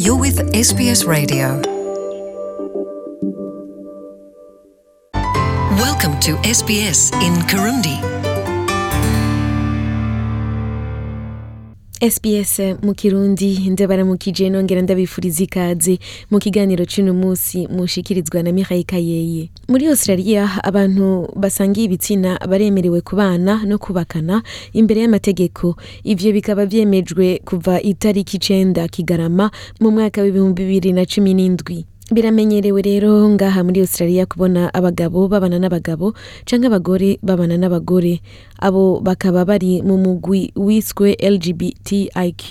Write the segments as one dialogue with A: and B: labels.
A: You're with SBS Radio. Welcome to SBS in Kirundi.
B: SBS mu kirundi ndabaramukije nongera ndabifuriza ikaze. Mu kiganiro c'uno musi mushikirizwa na Mihaye Kayeye. Muri Australia abantu basangiye ibitsina baremerewe kubana no kubakana imbere y'amategeko. Ivyo bikaba vyemejwe kuva itariki icenda kigarama mu mwaka w'ibihumbi bibiri na cumi n'indwi. Biramenyerewe rero ngaha muri Australia kubona abagabo babana n'abagabo canke abagore babana n'abagore. Abo bakaba bari mu mugwi wiswe LGBTIQ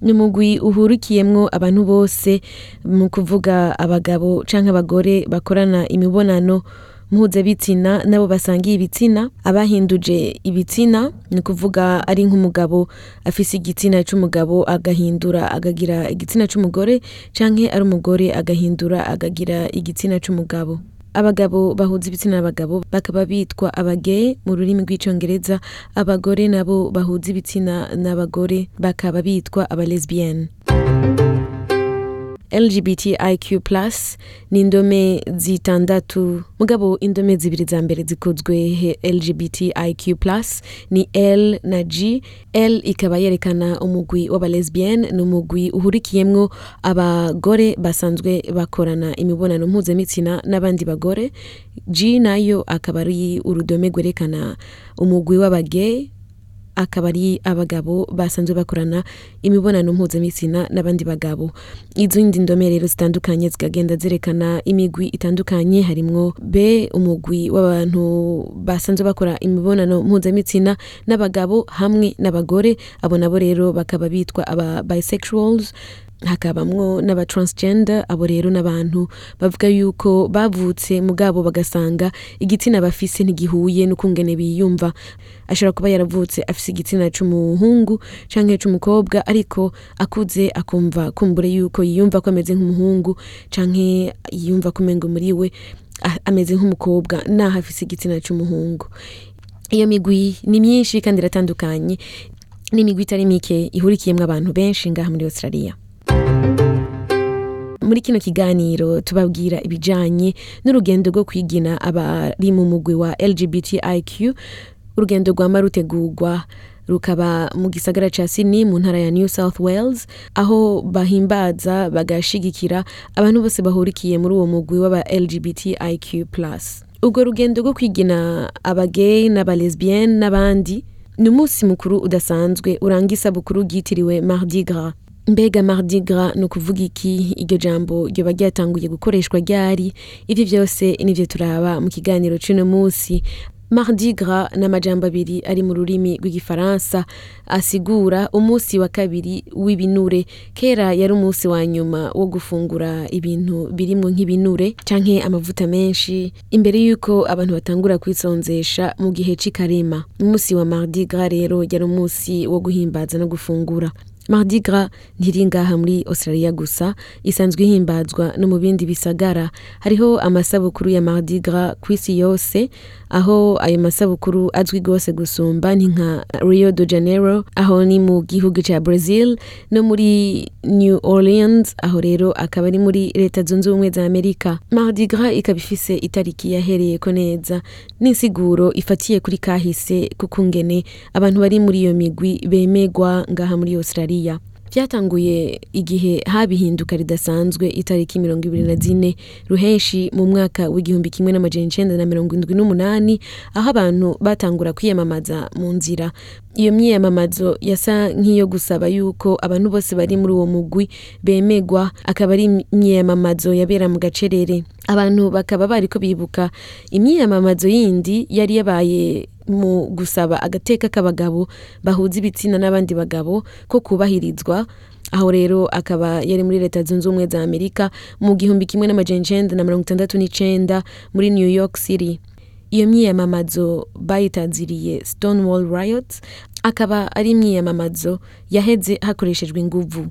B: ni umugwi uhurikiyemwo abantu bose mu kuvuga abagabo canke abagore bakorana imibonano. Mpuzabitsina nabo basangiye ibitsina. Abahinduje ibitsina ni kuvuga ari nk'umugabo afise igitsina c'umugabo agahindura agagira igitsina c'umugore canke ari umugore agahindura agagira igitsina c'umugabo. Abagabo bahuza ibitsina n'abagabo bakaba bitwa abagay mu rurimi rw'icongereza. Abagore nabo bahuza ibitsina n'abagore bakaba bitwa abalesbienne LGBTIQ+ ni indome zitandatu. Mugabo indome zibiri za mbere zikozwe LGBTIQ+ ni L na G. L ikaba yerekana umugwi w'abalesbienne ni umugwi uhurikiyemwo abagore basanzwe bakorana imibonano mpuzamitsina n'abandi bagore. G na yo akaba ari urudome rwerekana umugwi w'abagay akaba ari abagabo basanzwe bakorana imibonano mpuzamitsina n'abandi bagabo. Izindi ndome rero zitandukanye zikagenda zerekana imigwi itandukanye harimwo b umugwi w'abantu basanzwe bakora imibonano mpuzamitsina n'abagabo hamwe n'abagore. Abo nabo rero bakaba bitwa aba bisexuals. Hakabamwo n'aba transgender abo rero n'abantu. Bavuga yuko bavutse mugabo bagasanga igitsina bafise ntigihuye n'ukungene biyumva. Ashobora kuba yaravutse afise igitsina c'umuhungu canke c'umukobwa ariko akuze akumva kumbure yuko yiyumva ko ameze nk'umuhungu canke yiyumva ko umengo muri we ameze nk'umukobwa naho afise igitsina c'umuhungu. Iyo migwi ni myinshi kandi iratandukanye. N'imigwi itari mike ihurikiyemwo abantu benshi ngaha muri Australia. Muri kino kiganiro tubabwira ibijanye n'urugendo rwo kwigina abari mu mugwi wa LGBTIQ urugendo rwama rutegurwa rukaba mu gisagara ca Sydney mu ntara ya New South Wales aho bahimbaza bagashigikira abantu bose bahurikiye muri uwo mugwi w'aba LGBTIQ+ ubwo rugendo rwo kwigina abagay n'abalesbienne n'abandi ni umunsi mukuru udasanzwe uranga isabukuru ryitiriwe Mardi Gras. Mbega mardi ni ukuvuga iki? Iryo jambo ryoba ryatanguye gukoreshwa ryari? Ivyo vyose nivyo turaba mu kiganiro c'uno musi mardi ni amajambo abiri ari mu rurimi rw'igifaransa asigura umunsi wa kabiri w'ibinure. Kera yari umunsi wa nyuma wo gufungura ibintu birimwo nk'ibinure canke amavuta menshi imbere y'uko abantu batangura kwisonzesha mu gihe c'ikarema umunsi wa mardi rero yari umunsi wo guhimbaza no gufungura. Mardi Gras ntiri ngaha muri Australia gusa isanzwe ihimbazwa no mu bindi bisagara. Hariho amasabukuru ya Mardi Gras kw'isi yose aho ayo masabukuru azwi gose gusumba ni nka Rio de Janeiro aho ni mu gihugu ca Brazil no muri New Orleans aho rero akaba ari muri leta zunze ubumwe za Amerika. Mardi Gras ikaba ifise itariki yahereyeko neza n'insiguro ifatiye kuri kahise kukungene abantu bari muri iyo migwi bemegwa ngaha muri Australia. Vyatanguye igihe haba ihinduka ridasanzwe itariki mirongo ibiri na zine ruheshi mu mwaka w'igihumbi kimwe n'amajana icenda na mirongo indwi n'umunani aho abantu batangura kwiyamamaza mu nzira. Iyo myiyamamazo yasa nk'iyo gusaba yuko abantu bose bari muri uwo mugwi bemegwa akaba ari imyiyamamazo yabera mu gacerere. Abantu bakaba bariko bibuka. Imyiyamamazo yindi yari yabaye mu gusaba agateka k'abagabo bahuza ibitsina n'abandi bagabo ko kubahirizwa. Aho rero akaba yari muri leta zunze ubumwe za amerika mu gihumbi kimwe n'amajana na mirongo itandatu n'icenda muri new york city. Iyo myiyamamazo bayitaziriye stonewall riots akaba ari imyiyamamazo yaheze hakoreshejwe inguvu.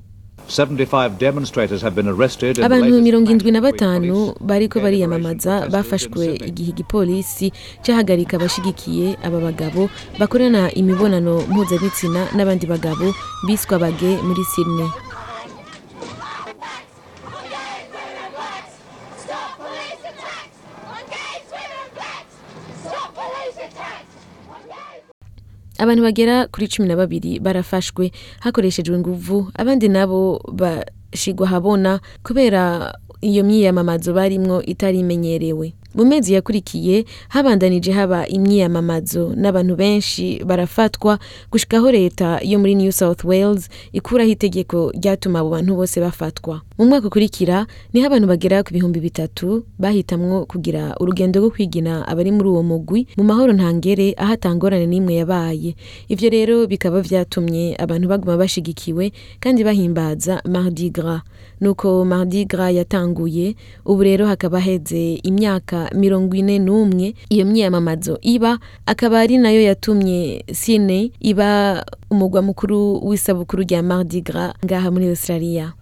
C: 75 demonstrators have been arrested. in the
B: abantu mirongo indwi na batanu bariko bariyamamaza bafashwe igihe igipolisi cahagarika abashigikiye aba bagabo bakorana imibonano mpuzabitsina n'abandi bagabo biswe abage muri Sydney abantu bagera kuri cumi na babiri barafashwe hakoreshejwe inguvu abandi nabo bashigwa habona kubera iyo myiyamamazo barimwo itari imenyerewe mu mezi yakurikiye habandanije haba imyiyamamazo n'abantu benshi barafatwa gushikaho leta yo muri New South Wales ikuraho itegeko ryatuma abo bantu bose bafatwa. Mu mwaka ukurikira ni ho abantu bagera ku bihumbi bitatu bahitamwo kugira urugendo rwo kwigina abari muri uwo mugwi mu mahoro ntangere aho atangorane n'imwe yabaye. Ivyo rero bikaba vyatumye abantu baguma bashigikiwe kandi bahimbaza Mardi Gras. Nuko Mardi Gras yatanguye ubu rero hakaba heze imyaka mirongo ine n'umwe iyo myiyamamazo iba akaba ari na yo yatumye Sydney iba umugwa mukuru w'isabukuru rya Mardi Gras ngaha muri Australia.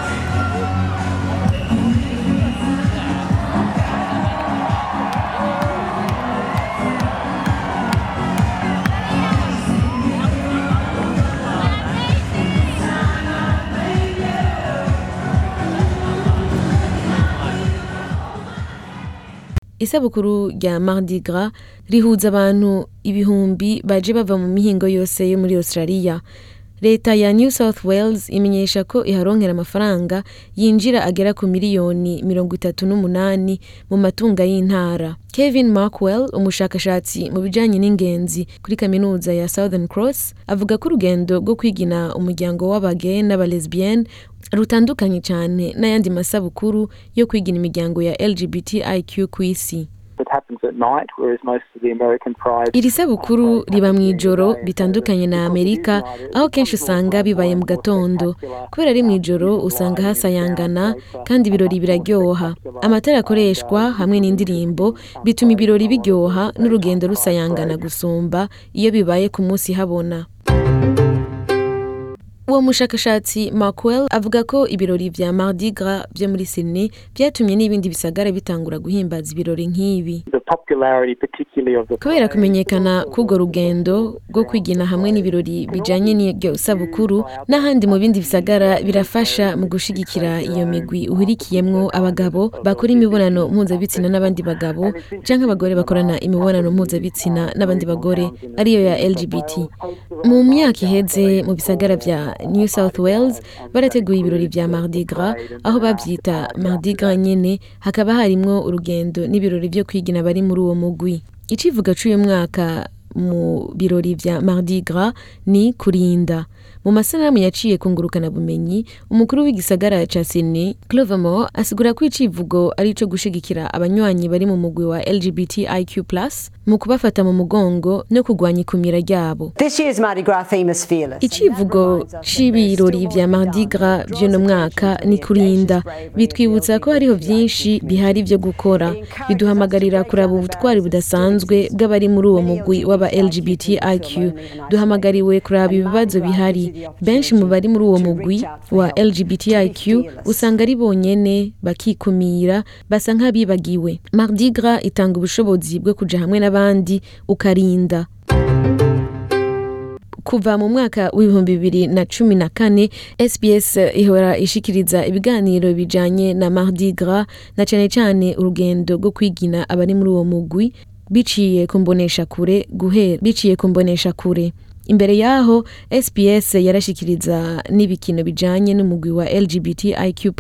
B: Isabukuru rya Mardi Gras rihuza abantu ibihumbi baje bava mu mihingo yose yo muri Australia. Leta ya New South Wales imenyesha ko iharonkera amafaranga yinjira agera ku miliyoni mirongo itatu n'umunani mu matunga y'intara. Kevin Markwell umushakashatsi mu bijanye n'ingenzi kuri kaminuza ya Southern Cross avuga ko urugendo rwo kwigina umuryango w'abagay n'abalesbienne rutandukanye cyane n'ayandi masabukuru yo kwigina imiryango ya LGBTIQ ku isi. Sabukuru riba mu ijoro bitandukanye na amerika aho kenshi usanga bibaye mu gatondo. Kubera ari mu ijoro usanga hasayangana kandi ibirori biraryoha. Amatara akoreshwa hamwe n'indirimbo bituma ibirori biryoha n'urugendo rusayangana gusumba iyo bibaye ku munsi habona. Uwo mushakashatsi Markwell avuga ko ibirori vya Mardi Gras vyo muri Sydney vyatumye n'ibindi bisagara bitangura guhimbaza ibirori nk'ibi. Kubera kumenyekana k'urwo rugendo rwo kwigina hamwe n'ibirori bijanye n'iryo sabukuru n'ahandi mu bindi bisagara birafasha mu gushigikira iyo migwi uhurikiyemwo abagabo bakora imibonano mpuzabitsina n'abandi bagabo canke abagore bakorana imibonano mpuzabitsina n'abandi bagore ariyo ya LGBT mu myaka iheze mu bisagara vya New South Wales barateguye ibirori vya Mardi Gras aho bavyita Mardi Gras nyene hakaba harimwo urugendo n'ibirori vyo kwigina bari muri uwo mugwi. Icivuga c'uyu mwaka mu birori vya Mardi Gras ni kurinda. Mu masanamu yaciye kungurukana bumenyi umukuru w'igisagara ca Sydney Clovermore asigura ko icivugo ari ico gushigikira abanywanyi bari mu mugwi wa LGBTIQ+ mu kubafata mu mugongo no kugwanya ikumira ryabo. Icivugo c'ibirori vya Mardi Gras vy'uno mwaka ni kurinda. Bitwibutsa ko hariho vyinshi bihari vyo gukora. Biduhamagarira kuraba ubutwari budasanzwe bw'abari muri uwo mugwi w'aba LGBTIQ duhamagariwe kuraba ibibazo bihari. Benshi mu bari muri uwo mugwi wa LGBTIQ usanga ari bonyene bakikumira basa nk'abibagiwe. Mardi Gras itanga ubushobozi bwo kuja hamwe n'abandi ukarinda. Kuva mu mwaka w'ibihumbi bibiri na cumi na kane SBS ihora ishikiriza ibiganiro bijanye na Mardi Gras na cane cane urugendo rwo kwigina abari muri uwo mugwi. Biciye ku mbonesha kure guhera biciye ku mbonesha kure. Imbere yaho SBS yarashikiriza n'ibikino bijanye n'umugwi wa LGBTIQ+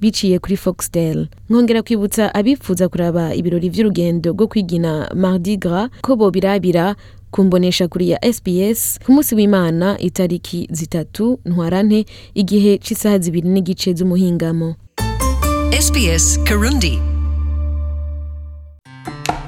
B: biciye kuri Foxtel. Nkongera kwibutsa abifuza kuraba ibirori vy'urugendo rwo kwigina Mardi Gras ko bobirabira kumbonesha kuri ya SBS ku munsi w'Imana itariki zitatu ntwarante igihe c'isaha zibiri n'igice z'umuhingamo.
A: SBS Kirundi.